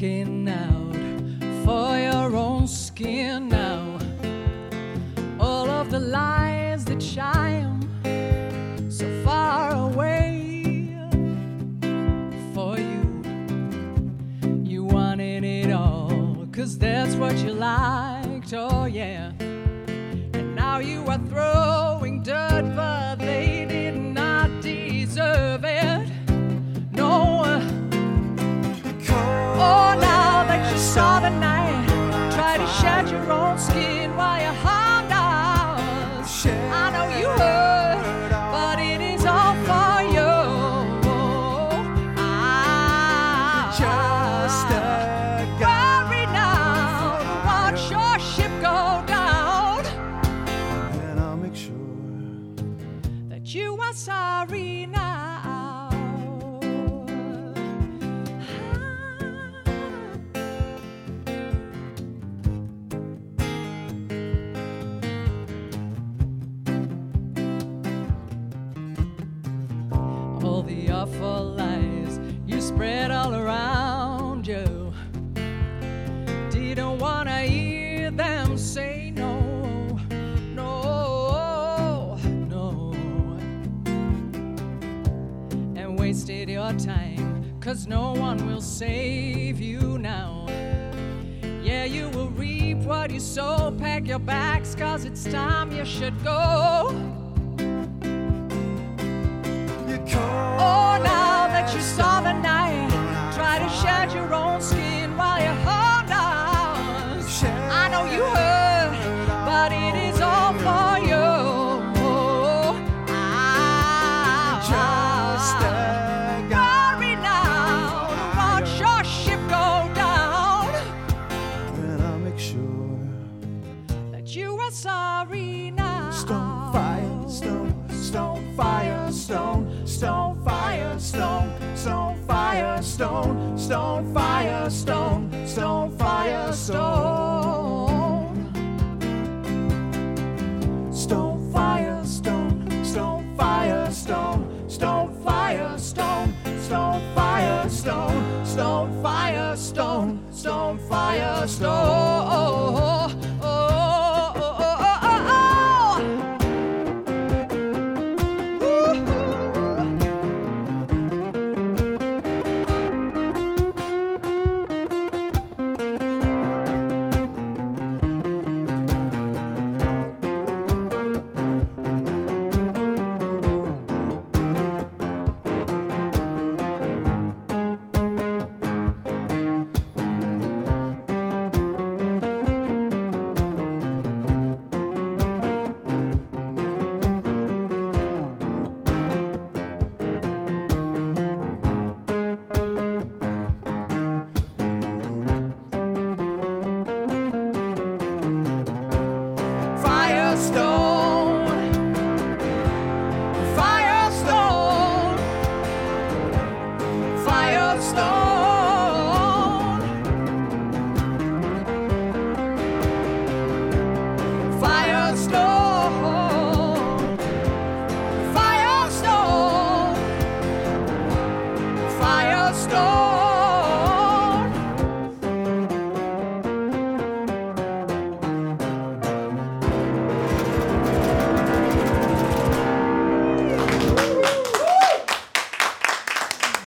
looking out for your own skin now. All of the lies that shine so far away for you. You wanted it all, cause that's what you liked, oh yeah. And now you are throwing dirt, All the awful lies you spread all around you. Wasted your time, cause no one will save you now. Yeah, you will reap what you sow. Pack your bags, cause it's time you should go. you call. Oh, now Stone fire, stone, stone fire, stone, stone fire, stone, stone fire, stone, stone fire, stone, stone fire, stone. Stone fire, stone, stone fire, stone, stone fire, stone, stone fire, stone, stone fire, stone, stone fire, stone. Stop.